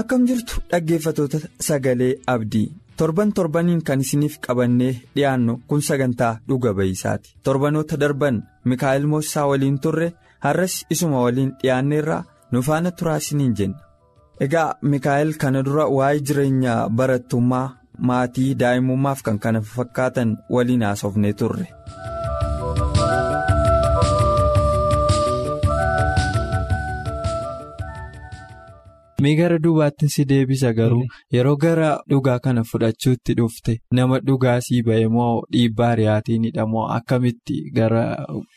Akkam jirtu dhaggeeffattoota sagalee abdii? Torban torbaniin kan isiniif qabannee dhiyaannu kun sagantaa dhuga ba'isaati. Torbanoota darban mikaa'el moosisaa waliin turre har'as isuma waliin dhiyaanneerraa nu faana turaa isiniin jenna. Egaa mikaa'el kana dura waa'ee jireenya barattummaa maatii daa'imummaaf kan kana fakkaatan waliin haasofnee turre. Mee gara duubaatti si deebisa garuu yeroo gara dhugaa kana fudhachuutti dhufte nama dhugaa sii ba'e moo dhiibbaa riyaatiin hidhamoo akkamitti gara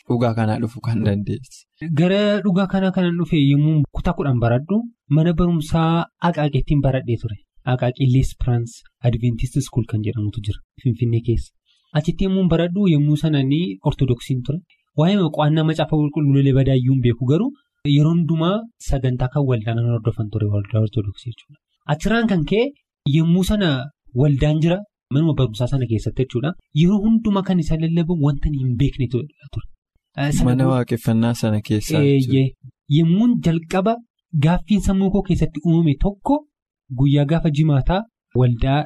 dhugaa kanaa dhufu kan dandeessi. Gara dhugaa kanaa kanan dhufe yommuu kutaa kudhan baradhu mana barumsaa Aqaaqettiin baradhee ture. Aqaaqii Leespiraans Adventist School kan jedhamutu jira Finfinnee keessa. Achitti yommuu baradhu yommuu sananii Ortodoksiin ture. Waa'ee qo'annaa macaafa qulqulluu badaayyuun beeku garuu. Yeroo hundumaa sagantaa kan waldaan hordofan ture waldaa ortodoksii jechuudha. Achirraan kan ka'e yommuu sana waldaan jira manuma barumsaa sana keessatti jechuudha. Yeroo hundumaa kan isaan lallaban wanta hin beekne ture. Mana waaqeffannaa sana keessaa Yommuun jalqaba gaaffiin sammuu koo keessatti uumame tokko guyyaa gaafa jimaataa waldaa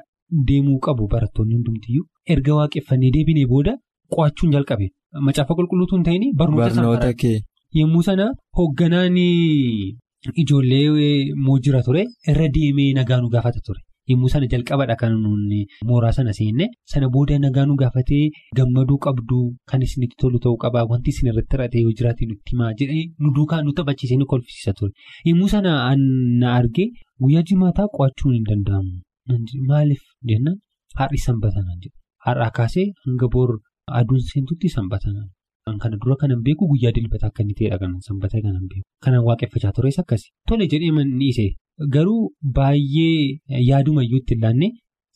deemuu qabu barattoonni hundumtiyyuu erga waaqeffannee deebinee booda qo'achuun jalqabe. Macaafa qulqulluutu hin ta'in barnoota. Yommuu sana hoogganaan ijoollee moojira ture irra deemee nagaa nu gaafata ture. Yommuu sana jalqabadha kan mooraa sana seenne sana booda nagaa nu gaafatee gammaduu qabdu kan isinitti tolu ta'uu qabaa wanti isin irratti hir'ate yoo jiraate nutti himaa jedhee nu duukaa nu taphachiisee nu kolfisiisa ture. Yommuu sana na argee guyyaa jimaataa qo'achuun hin danda'amu. Maaliif jennaan har'i sanbatanaan jedhu. Har'aa kaasee hanga boor aduun seentutti sanbatanaan. Kana dura kanan beeku guyyaa dilbataa akka inni ta'edha kanan sanbatee kanan beeku. Kanan waaqeffachaa tures akkasi. Tole jedhee man dhiise garuu baay'ee yaadumayyuu itti ilaanne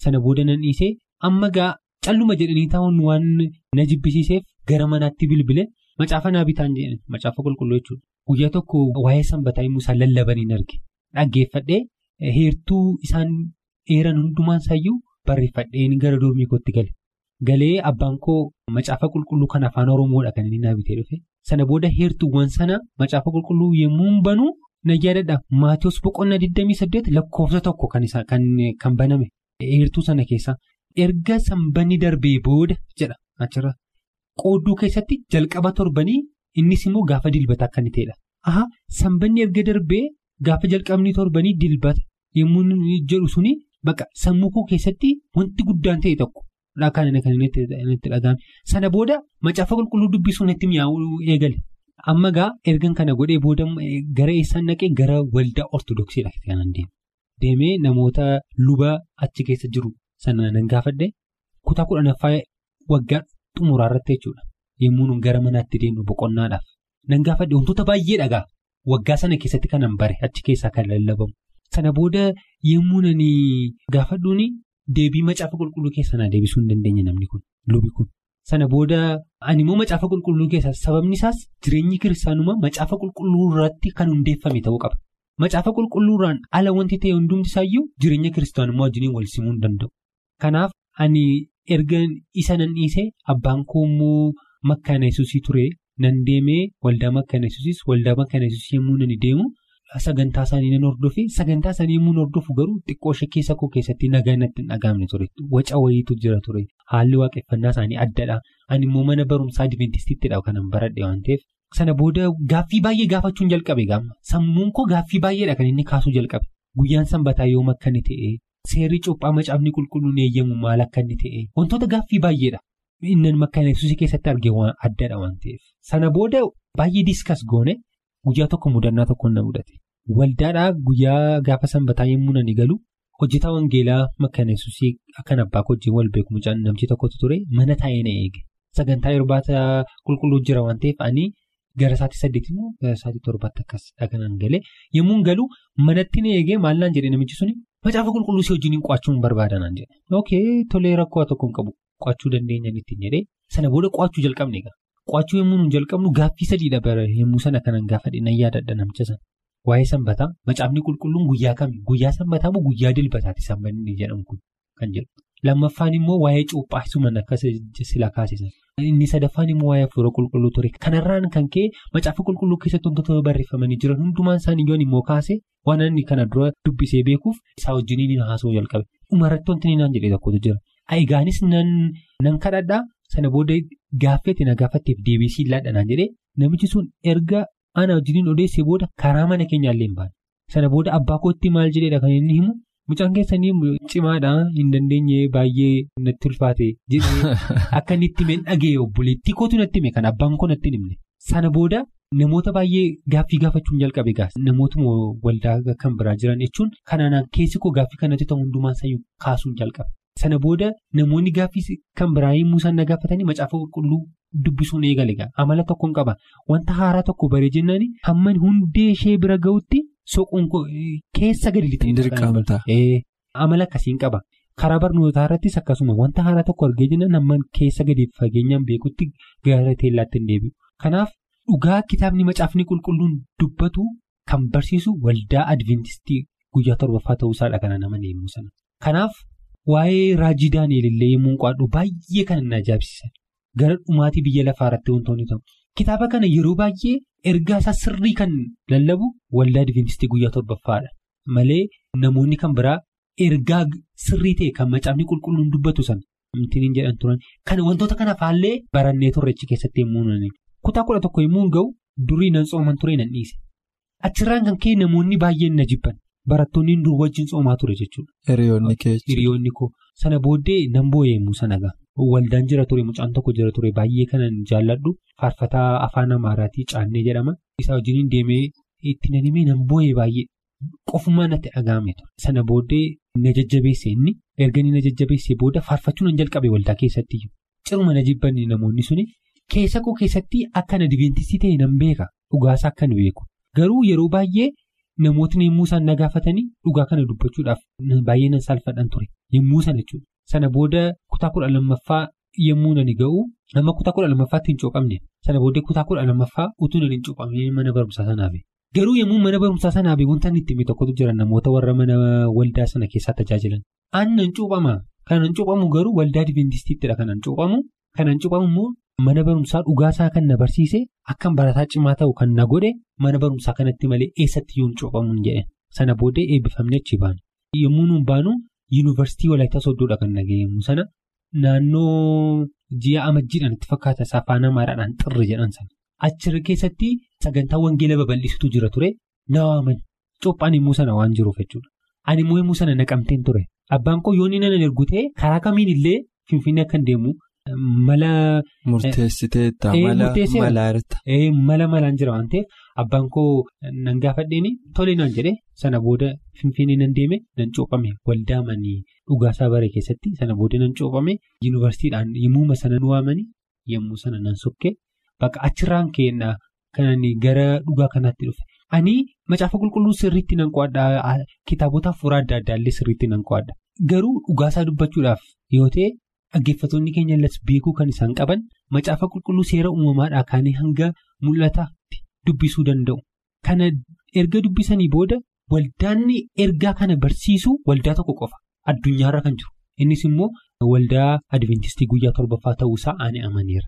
sana booda nan dhiise amma gaa calluma jedhanii taa'uun waan na jibbisiiseef gara manaatti bilbile macaafa naa bitaan jedhan macaafa qulqulluu jechuudha. Guyyaa tokko waa'ee sanbataa yommuu isaan lallabaniin arge dhaggeeffadhee heertuu isaan eeran hundumaan isaayyuu barreeffadheen gara dormii kootti gale. Galee abbaan koo macaafa qulqulluu kan afaan oromoodha kan inni naa bitee dhufe. Sana booda heertuuwwan sana macaafa qulqulluu yommuu banuu na yaadadha. Maatiyoos boqonnaa 28 lakkoofsa tokko kan baname heertuu sana keessa. Erga sanbanni darbee booda jedha achirra. Qoodduu keessatti jalqaba torbanii innis immoo gaafa dilbata akka inni ta'edha. Aha sanbanni erga darbee gaafa jalqabni torbanii dilbata. Yommuu jedhu suni bakka sammuu koo keessatti wanti guddaan ta'e tokko. Kan inni itti dhagahame sana booda macaafa qulqulluu dubbisuun itti mi'aawuu eegale amma gaa ergan kana godhee booda gara eessaan naqee gara waldaa ortodoksiidha kan deeme deemee namoota luba achi keessa jiru sana nan gaafadhe kutaa kudhanaffaa waggaa xumuraa irratti jechuudha yommuu gara manaatti deemnu boqonnaadhaaf nan gaafadhe wantoota baay'ee dhagaa waggaa sana keessatti kanan bare achi keessaa kan lallabamu sana booda yommuu nani gaafadhuuni. Deebii macaafa qulqulluu keessaa na deebisuu hin dandeenye namni kun lubi kun sana booda ani immoo macaafa qulqulluu keessaa sababni isaas jireenyi kiristaanummaa macaafa qulqulluu irratti kan hundeeffame ta'uu qaba macaafa qulqulluurraan ala wanti ta'e hundumti isaayyuu jireenya kiristaanummaa wajjiniin wal simuu hin danda'u kanaaf ani erga isa nan dhiise abbaan koo immoo makkaana yesuusii ture nan deemee waldaa makkaana yesuusis waldaa makkaana yesuusii yommuu nan deemu. Sagantaa isaanii nan hordofe sagantaa isaanii yommuu hordofu garuu xiqqoo ishee keessa koo keessatti nagaa natti hin dhagahamne ture. Waca wayiitu jira ture. Haalli waaqeffannaa isaanii addadha ani immoo mana barumsaa adventistiittidha kanan baradhe waan ta'eef. Sana booda gaaffii baay'ee gaafachuun jalqabe gaama sammuun koo gaaffii baay'eedha kan inni kaasuu jalqabe. Guyyaan sanbataa yoom akka inni ta'e seerri cuuphaa macaafni qulqulluun eeyyamu maal akka inni ta'e. Wantoota gaaffii baay'eedha inni makkaana yesuusii keessatti arge waan addadha waan ta'eef. Sana booda baay'ee diskas goone. Guyyaa tokko mudannaa tokkoon na mudate. Waldaadhaa guyyaa gaafa sanbataa yommuu nani galu hojjetaa wangeelaa makkaana yesuusii akkan abbaa wajjin wal beeku mucaan namchi tokkotu ture mana taa'ee na eege. Sagantaa irbaata qulqulluu jira waan ta'eef ani gara sa'aatii saddeetii immoo gara sa'aatii torbaatti akkas dhaganaan galee. Yommuu galu manatti na eegee maallaan jedhee namichi suni? Macaafa qulqulluu si wajjin qo'achuun barbaadanaan jedhe. Ok tolee rakkoo tokko hin qabu. Qo'achuu dandeenyan ittiin jedhee sana booda qo'achuu jalqabne egaa qo'achuu yommuu nuun jalqabnu gaaffii sadiidha bara yommuu sana kanan gaafadhe nan yaadadha namicha sana. Waa'ee sanbataa macaafni qulqulluun guyyaa kami guyyaa sanbataa moo guyyaa dilbataati sanbanni jedhamu kun kan jedhu. Lammaffaan immoo waa'ee cuuphaa isuman akkas sila kaasisan. Inni sadaffaan immoo waa'ee hafuura qulqulluu ture. Kanarraan kan ka'e macaafa qulqulluu keessatti wantoota barreeffamanii jiran hundumaan isaanii yoon immoo kaase waan inni kana dura dubbisee beekuuf isaa wajjin haasa'uu jalqabe. Dhumarratti wanti naan jedhee tokkotu jira. Ayigaanis nan kadhadhaa sana booda gaaffeeti na gaafatteef deebisii laadhanaan jedhee namichi sun erga ana wajjin odeessee booda karaa mana keenyaallee hin baane. Sana booda abbaa kootti maal jedheedha kan inni himu. Mucaan keessanii cimaadha hin dandeenye baay'ee natti ulfaate jedhee akka inni itti himeen dhagee obboleettii kootu natti hime kan abbaan koo natti himne. Sana booda namoota baay'ee gaaffii gaafachuun jalqabe gaas namootuma waldaa kan biraa jiran jechuun kanaan keessi koo gaaffii kanatti ta'u hundumaan isaanii kaasuun jalqabe. Sana booda namoonni gaaffii kan biraa yommuu isaan na gaafatanii macaafa qulqulluu dubbisuun eegale amala tokkoon qaba wanta haaraa tokko baree jennaan hamma hundee ishee bira ga'utti. Soquun keessa gadi lixee amala akkasiin qaba. Karaa barnootaa irrattis akkasuma wanta haaraa tokko argee jennaan hamma keessa gadi fageenyaan beekutti gara teellaatti hin deebi'u. Kanaaf dhugaa kitaabni macaafni qulqulluun dubbatu kan barsiisu waldaa adventistii guyyaa torbaffaa ta'uusaadha kana nama deemu sana. Kanaaf waa'ee raajii daani'el illee yommuu qo'adhu baay'ee kan na ajaa'ibsiisan gara dhumaatii biyya lafaa irratti wantoonni ta'u. Kitaaba kana yeroo baay'ee ergaa isaa sirrii kan lallabu waldaa adventistii guyyaa torbaffaadha. Malee namoonni kan biraa ergaa sirrii ta'e kan macaafni qulqulluun dubbatu sana amtiin jedhan turan. Kan wantoota kana faallee barannee turreechi keessatti yommuu nani. Kutaa kudha tokko yommuu ga'u durii nan tsooman ture nan dhiise. Achirraan kan ka'e namoonni baay'een na jibban. Barattoonni dur wajjin tsoomaa ture jechuudha. Hiriyoonni keessa. Hiriyoonni koo sana booddee nan boo'ee yommuu sana ga'a. Waldaan jira ture mucaan tokko jira ture baay'ee kanan jaalladhu faarfataa afaan amaaraatii caannee jedhama. Isaa wajjin deemee itti nan himee nan boo'ee baay'ee qofumaa natti dhaga'ame. Sana booddee na jajjabeesse inni erga na jajjabeesse booda faarfachuu nan jalqabe waldaa keessatti ciruma na jibbanni namoonni suni keessa koo keessatti akka na adventistii ta'e nan beeka dhugaasaa akka beeku garuu yeroo baay'ee. Namootni yommuu isaan na gaafatanii dhugaa kana dubbachuudhaaf baay'ee nan saalfadhan ture yommuu sana jechuudha. Sana booda kutaa kudha lammaffaa yommuu nani ga'u amma kutaa kudha lammaffaatti hin cuuphamne sana booddee kutaa kudha lammaffaa utuu nani hin cuuphamne mana barumsaa sanaabe. Garuu yommuu mana barumsaa sanaabe wanta inni itti tokkotu jira namoota warra mana waldaa sana keessaa tajaajilan. Aannan hin cuuphama kanan cuuphamu garuu waldaa adventistiittidha kanan cuuphamu kanan cuuphamu immoo. Mana barumsaa dhugaasaa kan na barsiise akkan barataa cimaa ta'u kan na godhe mana barumsaa kanatti malee eessatti yoon cuuphamuun jedhe sana booddee eebbifamne achi baanu. Yommuu nuun baanu yuunivarsiitii Walaayittaa Sooddoodha kan nageenyu sana naannoo ji'a amajjiidhaan itti fakkaata afaan amaaraadhaan xirri jedhan sana. Achirra keessatti sagantaa wangeela babal'isutu jira ture na waaman cuuphaan immoo sana waan jiruuf jechuudha. Ani immoo immoo sana naqamteen ture. Abbaan koo yoon inni na ergu ta'e karaa kamiin illee finfinnee akkan deemu. Mala. Murteessiteetta mala irta. Mala malaan jira waan ta'eef abbaan koo nan gaafadheeni tole naan jedhee sana booda finfinnee nan deeme nan cuuphame waldaa manii dhugaasaa bare keessatti sana booda nan cuuphame yuunivarsiitiidhaan yommuu sana nu waamanii yommuu sana nan sokkee bakka achirraan keenya kan gara dhugaa kanaatti dhufe. Ani macaafa qulqulluu sirriitti nan qo'adha kitaabota hafuuraa adda addaa illee sirriitti nan qo'adha garuu dhugaasaa dubbachuudhaaf yoo ta'e. Dhaggeeffattoonni keenya illee beekuu kan isaan qaban macaafa qulqulluu seera uumamaadhaa kaanii hanga mul'ataatti dubbisuu danda'u. Kana erga dubbisanii booda waldaanni ergaa kana barsiisu waldaa tokko qofa addunyaarra kan jiru. Innis immoo waldaa adventistii guyyaa torbaffaa ta'uusaa ani amaneera.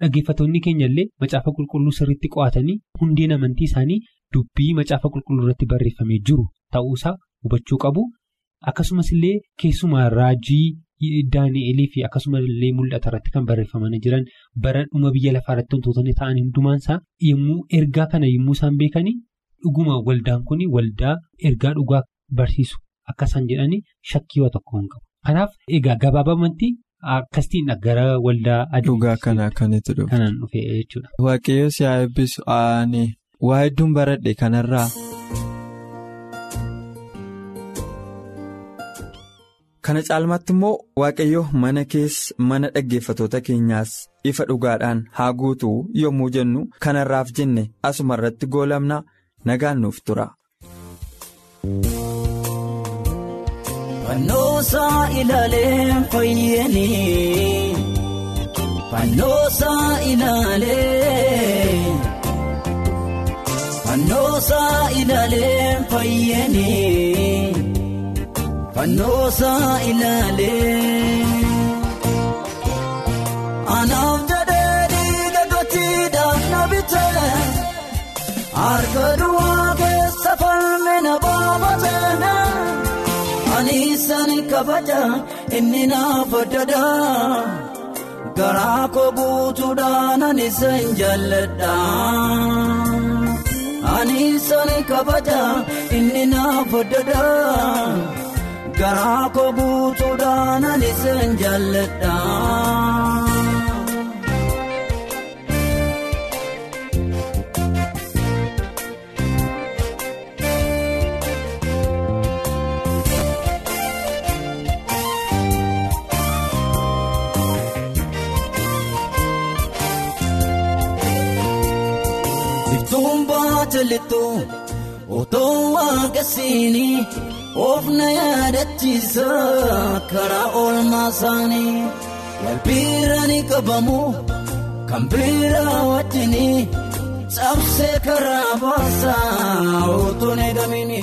Dhaggeeffattoonni keenya illee macaafa qulqulluu sirriitti qo'atanii hundeen amantii isaanii dubbii macaafa qulqulluu irratti barreeffamee jiru ta'uusaa hubachuu qabu. Akkasumas illee keessumaa raajii. Daani'elii fi akkasuma illee mul'ata irratti kan barreeffamanii jiran bara dhuma biyya lafaa irratti wantootni ta'an hundumaansaa yommuu ergaa kana yommuu isaan beekanii dhuguma waldaan kun waldaa ergaa dhugaa barsiisu akka isaan jedhanii shakkii waa tokko hin qabu. Kanaaf egaa gabaabamatti akkasiin gara waldaa adii. Dhugaa kana akkanitti dhufu. Kanaan dhufe jechuudha. Waaqayyo si haa eebbisu waa hedduun baradhe kanarraa. Kana caalmaatti immoo waaqayyo mana keessa mana dhaggeeffatoota keenyaas ifa dhugaadhaan haa guutuu yommuu jennu kanarraaf jenne asuma irratti goolabna nagaan nuuf tura. Fannoosaa ilaalee fayyanii Fannoosaa ilaalee Fannoosaa ilaalee fayyanii Fannoosaa ilaalee Anaaf jedhee dhiiga gotiidhaan na bitee Harka duwwaa keessa falmina baafatee. Aniisan kabaja inni naaf addada garaa koo guutuudhaan aniisan jaalladha. Aniisan kabaja inni naaf addada garaa koo guutuudhaan aniisan jaalladha. Jallituu otoo waaqessiini of na yaadachiisa karaa oolmaa isaanii wal biira ni qabamu kan biraa wajjini cabsee karaa baasaa otoo na eegamini.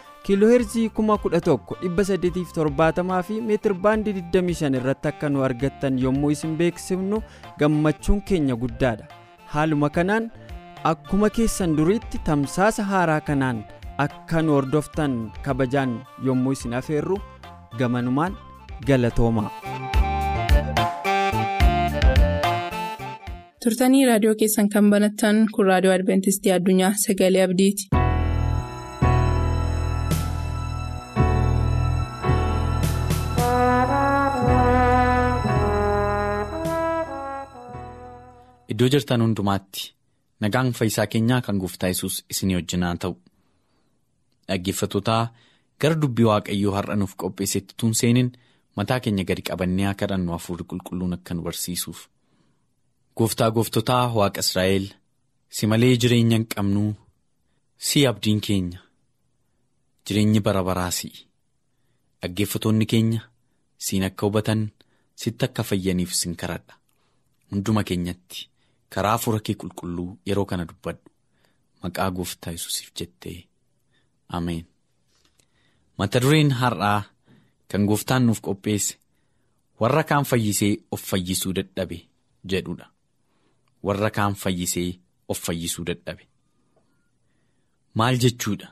Kiilooheerzii 11,870 fi meetir baandii 25 irratti akka nu argattan yommuu isin beeksifnu gammachuun keenya guddaadha haaluma kanaan akkuma keessan duriitti tamsaasa haaraa kanaan akka nu hordoftan kabajaan yommuu isin afeerru gamanumaan galatoomaa. turtanii raadiyoo keessan kan banattan kun raadiyoo adventistii addunyaa sagalee abdiiti. Iddoo jirtan hundumaatti nagaan fayyisaa keenyaa kan gooftaa yesus isinii wajjinaa ta'u. Dhaggeeffatootaa gara dubbii waaqayyoo har'a nuuf qopheessetti tun seeniin mataa keenya gadi qabannee akka kadhannu hafuurri qulqulluun akka nu barsiisuuf. Gooftaa gooftotaa waaqa israa'el si malee jireenya hin qabnuu si abdiin keenya jireenyi bara baraa si'i. Dhaggeeffatoonni keenya siin akka hubatan sitti akka fayyaniif sin kadhadha hunduma keenyatti. Karaa hafuura kee qulqulluu yeroo kana dubbadhu. Maqaa gooftaa yesusiif jettee. Ameen. Mata dureen har'aa kan gooftaan nuuf qopheesse warra kaan fayyisee of fayyisuu dadhabe jedhudha. Warra kaan fayyisee of fayyisuu dadhabe. Maal jechuudha?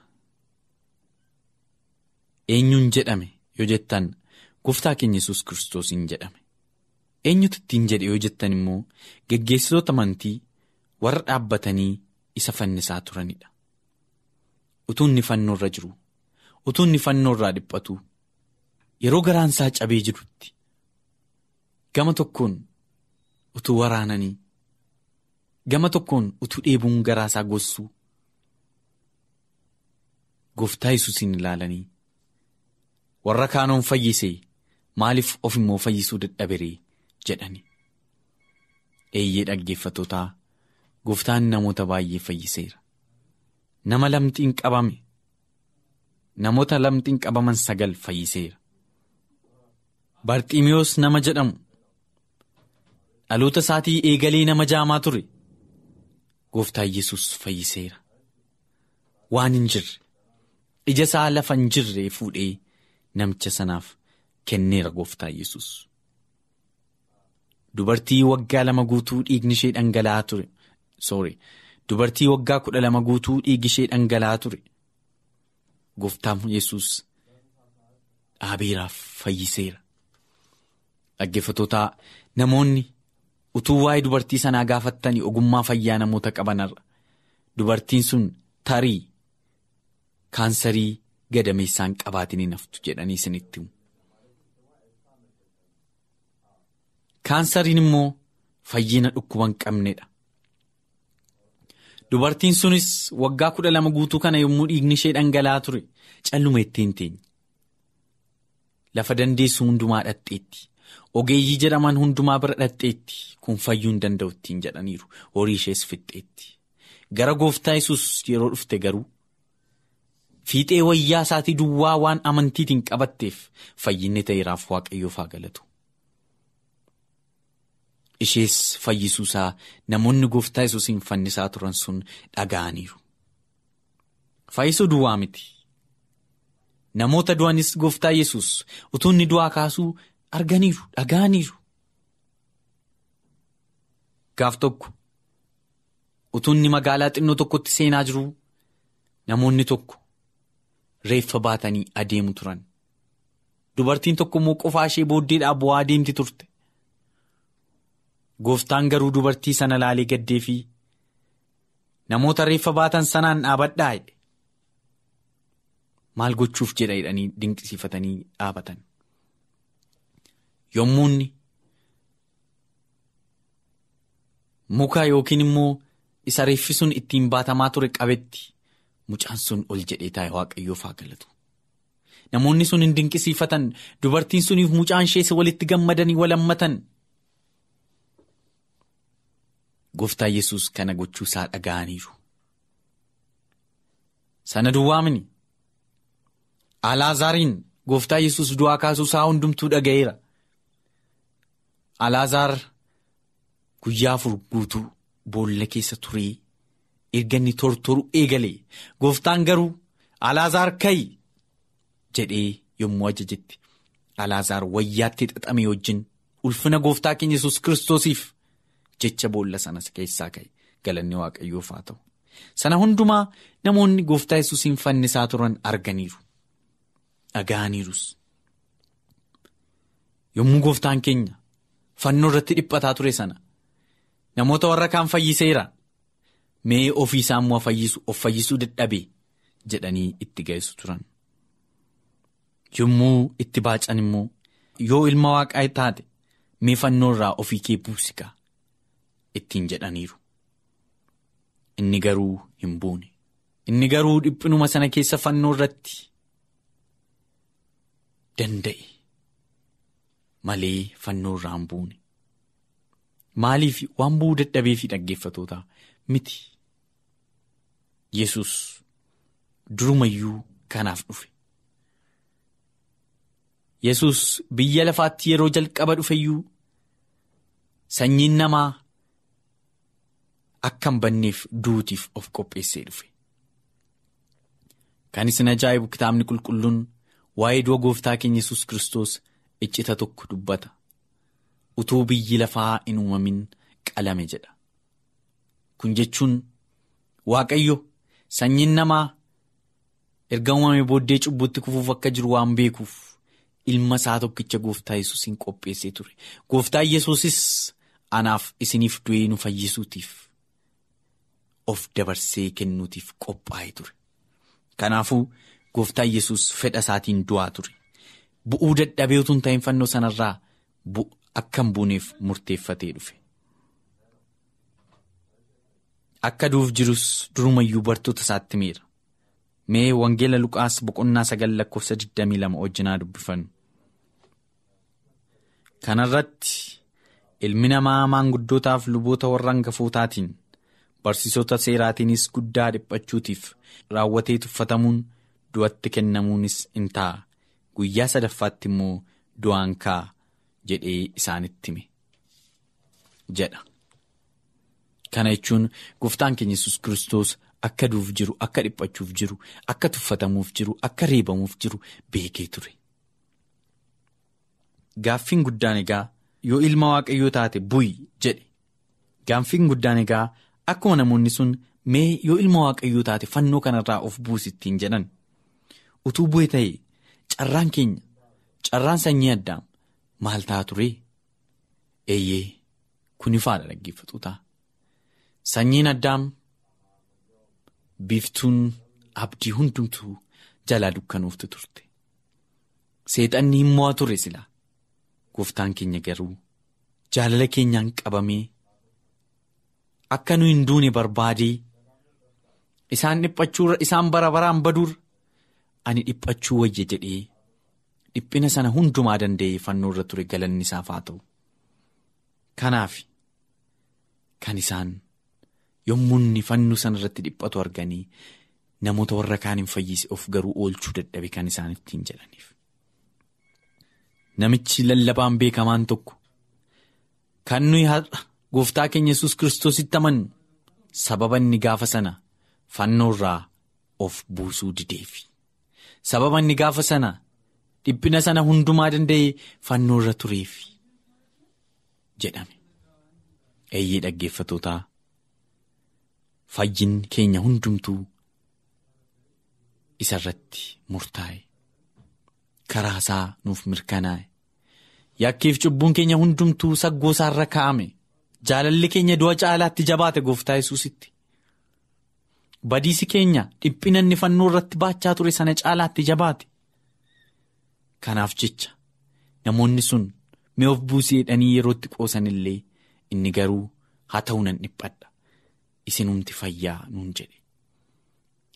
Eenyuun jedhame? Yoo jettan gooftaa keenya yesus kiristoosiin jedhame. Eenyutu ittiin jedhe yoo jettan immoo geggeessitoota amantii warra dhaabbatanii isa fannisaa turanidha. Utuu inni fannoo irra jiru utuu inni fannoo irraa dhiphatu yeroo garaan isaa cabee jirutti gama tokkoon utuu waraananii gama tokkoon utuu dheebuun garaa isaa gossuu gooftaa yesuusiin ilaalanii warra kaanoon fayyisee maaliif of immoo fayyisuu dadhaberee jedhani. Eeyyee dhaggeeffatootaa gooftaan namoota baay'ee fayyiseera. Nama lamxiin qabame namoota lamxiin qabaman sagal fayyiseera. Barxiimiyoos nama jedhamu dhaloota isaatii eegalee nama jaamaa ture gooftaa yesus fayyiseera. Waan hin jirre ija isaa lafa hin jirre fuudhee namicha sanaaf kenneera gooftaa yesus dubartii waggaa lama guutuu dhiigni ishee dhangala'aa ture sorry dubartii waggaa kudha lama guutuu dhiigni ishee dhangala'aa ture gooftaan yesus dhaabeeraaf fayyiseera. Dhaggeeffattoota namoonni utuu waa'ee dubartii sanaa gaafattanii ogummaa fayyaa namoota qabanarra dubartiin sun tarii kaansarii gadameessaan qabaatiin hin haftu jedhanii isinitti himu. Kaansariin immoo fayyina dhukkuba hin qabnedha. Dubartiin sunis waggaa kudha lama guutuu kana yommuu dhiigni ishee dhangala'aa ture calluma ittiin teenye. Lafa dandeessu hundumaa dhadheetti. Ogeeyyii jedhaman hundumaa bira dhadheetti. Kun fayyuu hin danda'u ittiin jedhaniiru. Horii ishees fixxeetti. Gara gooftaa yesus yeroo dhufte garuu fiixee wayyaa isaatii duwwaa waan amantiitiin qabatteef fayyinni ta'eeraaf waaqayyoof haa galatu. Ishees fayyisuusaa namoonni gooftaa yesuusiin fannisaa turan sun dhaga'aniiru. Fayyisuu duwwaa miti. Namoota du'anis gooftaa yesus utuu inni du'aa kaasuu arganiiru dhaga'aniiru. Gaaf tokko utuu inni magaalaa xinnoo tokkotti seenaa jiru namoonni tokko reeffa baatanii adeemu turan. Dubartiin tokko immoo qofaa ishee booddeedhaa bu'aa adeemti turte. Gooftaan garuu dubartii sana laalee gaddee fi namoota reeffa baatan sanaan dhaabadhaa jedhe. Maal gochuuf jedha jedhanii dinqisiifatanii dhaabatan. Yommuunni muka yookiin immoo isa reeffi sun ittiin baatamaa ture qabetti mucaan sun ol jedhee taa'e waaqayyoof haa galatu. Namoonni sun hin dinqisiifatan dubartiin suniif mucaan ishee walitti gammadanii walammatan. Gooftaan yesus kana gochuu isaa dhaga'aniiru. Sana duwwaa mini. Alaazaariin gooftaa yesus du'aa kaasuu isaa hundumtuu dhaga'eera. Alaazaar guyyaa afur guutuu boolla keessa turee erga inni tortoru eegalee gooftaan garuu Alaazaar ka'i jedhee yommuu ajajetti Alaazaar wayyaatti xaxame wajjin ulfina gooftaa keenya yesus kiristoosiif jecha boolla sanas keessaa ka'e galanni waaqayyoof haa ta'u. Sana hundumaa namoonni gooftaa yesuusiin fannisaa turan arganiiru. Dhaga'aniirus. Yommuu gooftaan keenya fannoo irratti dhiphataa ture sana namoota warra kaan fayyiseera mee ofii isaa immoo of fayyisuu dadhabee jedhanii itti ga'essu turan. Yommuu itti baacan immoo yoo ilma waaqaa taate mee fannoo irraa ofii kee buusikaa ittiin jedhaniiru. Inni garuu hin buune. Inni garuu dhiphinuma sana keessa fannoo irratti danda'e malee fannoo irraa hin buune. Maaliif waan bu'uu dadhabee fi dhaggeeffatoota miti. Yesus durumayyuu kanaaf dhufe. Yesus biyya lafaatti yeroo jalqaba dhufeyyuu sanyiin namaa akka hin banneef duutiif of qopheessee dhufe. Kan isin ajaa'ibu kitaabni qulqulluun waa'ee du'a gooftaa keenya yesus Kiristoos iccita tokko dubbata. Utuu biyyi lafaa hin uumamin qalame jedha. Kun jechuun Waaqayyo sanyiin namaa erga uumame booddee cubbutti kufuuf akka jiru waan beekuuf ilma isaa tokkicha gooftaa yesuusiin qopheessee ture. Gooftaa yesuusis anaaf isiniif du'ee nu fayyisuutiif of dabarsee kennuutiif qophaa'ee ture. Kanaafuu gooftaa yesus fedha isaatiin du'aa ture. Bu'uu dadhabee utuu hin ta'in fannoo sanarraa akka hin buuneef murteeffatee dhufe. Akka du'uuf jirus durumayyuu bartoota isaatti miira. Mee Wangeela Luqaas boqonnaa sagal lakkoofsa 22 wajjinaa dubbifannu. Kanarratti ilmi namaa maanguddootaaf luboota warra hangafootaatiin barsiisota seeraatiinis guddaa dhiphachuutiif raawwatee tuffatamuun du'atti kennamuunis in ta'a. Guyyaa sadaffaatti immoo du'aan ka'a jedhee isaanitti hime jedha. Kana jechuun gooftaan keenya yesus Kiristoos akka du'uuf jiru, akka dhiphachuuf jiru, akka tuffatamuuf jiru, akka reebamuuf jiru beekee ture. Gaaffiin guddaan egaa yoo ilma waaqayyoo taate bu'i jedhe. Gaaffiin guddaan egaa akkuma namoonni sun mee yoo ilma waaqayyoo taate fannoo kanarraa of buusittiin jedhan. Utuu bu'e ta'e carraan keenya carraan sanyii addaam maal ta'a ture? Eeyyee kun ifaadha dhaggeeffatu ta'a. Sanyiin addaam biiftuun abdii hundumtuu jalaa dukkanuuftu turte. Seexanni hin mo'a ture silaa gooftaan keenya garuu jaalala keenyaan qabamee akka nu hin duune barbaadee isaan dhiphachuurra isaan bara baraan baduurra ani dhiphachuu wayya jedhee dhiphina sana hundumaa danda'ee fannoo irra ture galanni isaaf haa ta'u kanaaf kan isaan yommuu inni fannoo sana irratti dhiphatu arganii namoota warra kaan hin fayyise of garuu oolchuu dadhabe kan isaan ittiin jedhaniif. Namichi lallabaan beekamaan tokko kan nuyi har'a gooftaa keenya yesus kiristoositti amannu sababa inni gaafa sana fannoo irraa of buusuu dideefi sababa inni gaafa sana dhiphina sana hundumaa danda'ee fannoo irra tureefi jedhame eeyyee dhaggeeffatootaa fayyin keenya hundumtuu isa irratti murtaa'e karaa isaa nuuf mirkanaa'e. yakkiif cubbuun keenya hundumtuu saggoo isaarra kaa'ame jaalalli keenya du'a caalaatti jabaate gooftaa yesuusitti. Badiisi keenya dhiphina inni fannoo irratti baachaa ture sana caalaatti jabaate. Kanaaf jecha namoonni sun mee of buusii jedhanii yerootti qoosan illee inni garuu haa ta'u nan dhiphadha isinumti fayyaa nuun jedhe.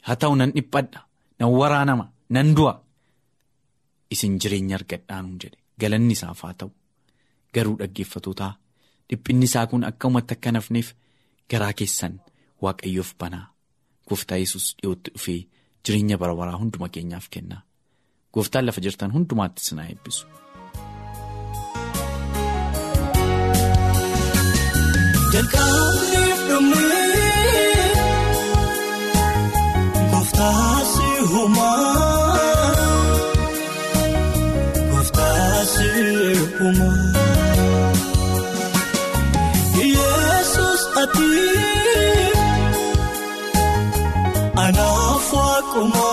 Haa ta'u nan dhiphadha nan waraanama. Nan du'a. Isin jireenya argadhaa nuun jedhe. galanni isaaf haa ta'u. Garuu dhaggeeffatootaa dhiphinni isaa kun akka uumatti akka nafneef garaa keessan waaqayyoof banaa gooftaa yesus dhiyootti dhufee jireenya bara baraa hunduma keenyaaf kenna gooftaan lafa jirtan hundumaatti sinaa eebbisu. Yesus anaaf waaquma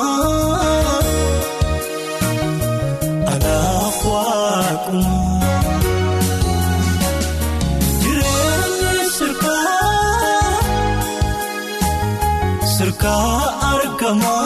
anaaf waaquma jireenyi sirkaa sirkaa argama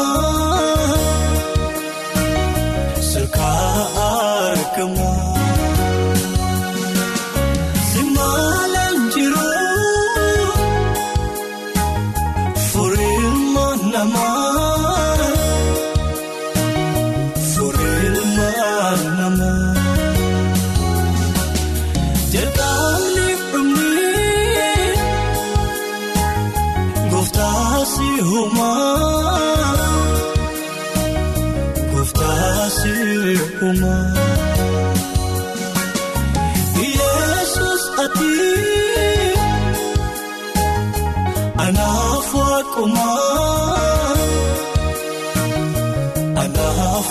anaaf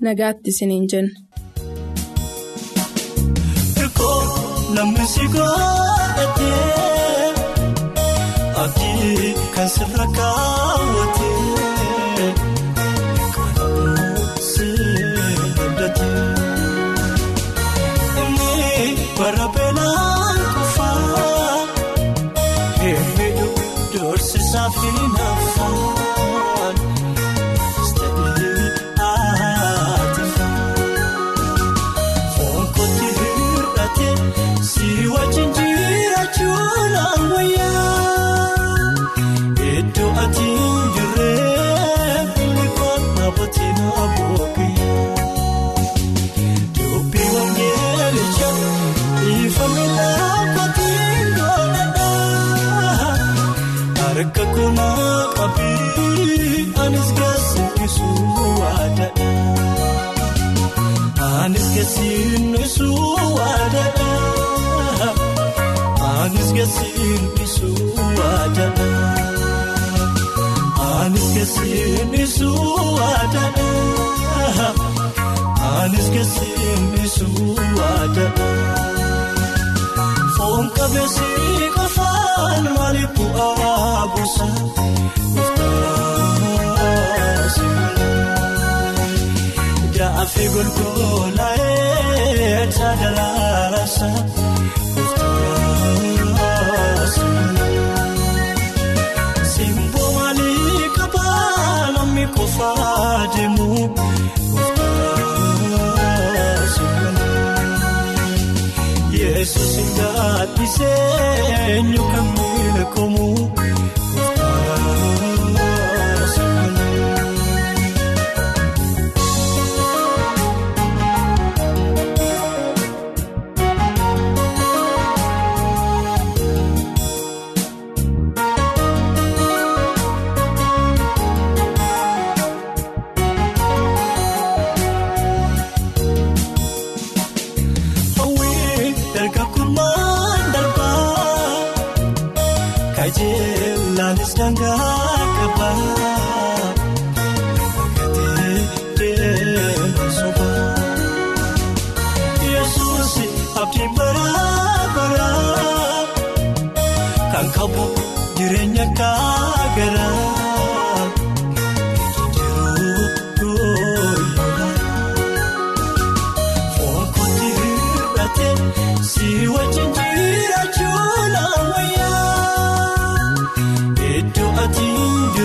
Nagaatti isiniin jenna. Kan sirra kaawwatee Keessummeessuu waadadha. Anis keessummeessuu waadadha. Anis keessummeessuu waadadha. Anis keessummeessuu waadadha. Foon qabeessi qofaan maaliif bu'aa buusa? Jaafi golgolaa'ee taadalaasa simboo maalii qabaa namni qofaa deemu Yesuus hin gaaddisee eenyu kan milkoomu. Kajeelaanis dangaa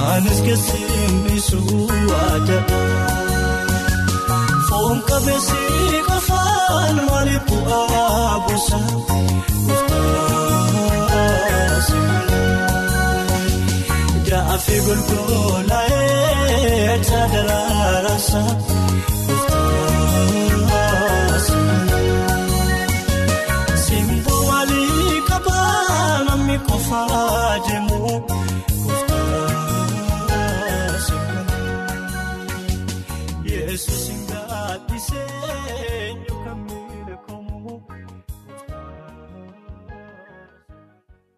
Anis keessummeessuu waadadha. Foon qabeessi qofaan maaliif bu'aa buusa? Jaafi Waaqni qofaa deemu kooftaa seeraa. Yesuus hin gaadhisee.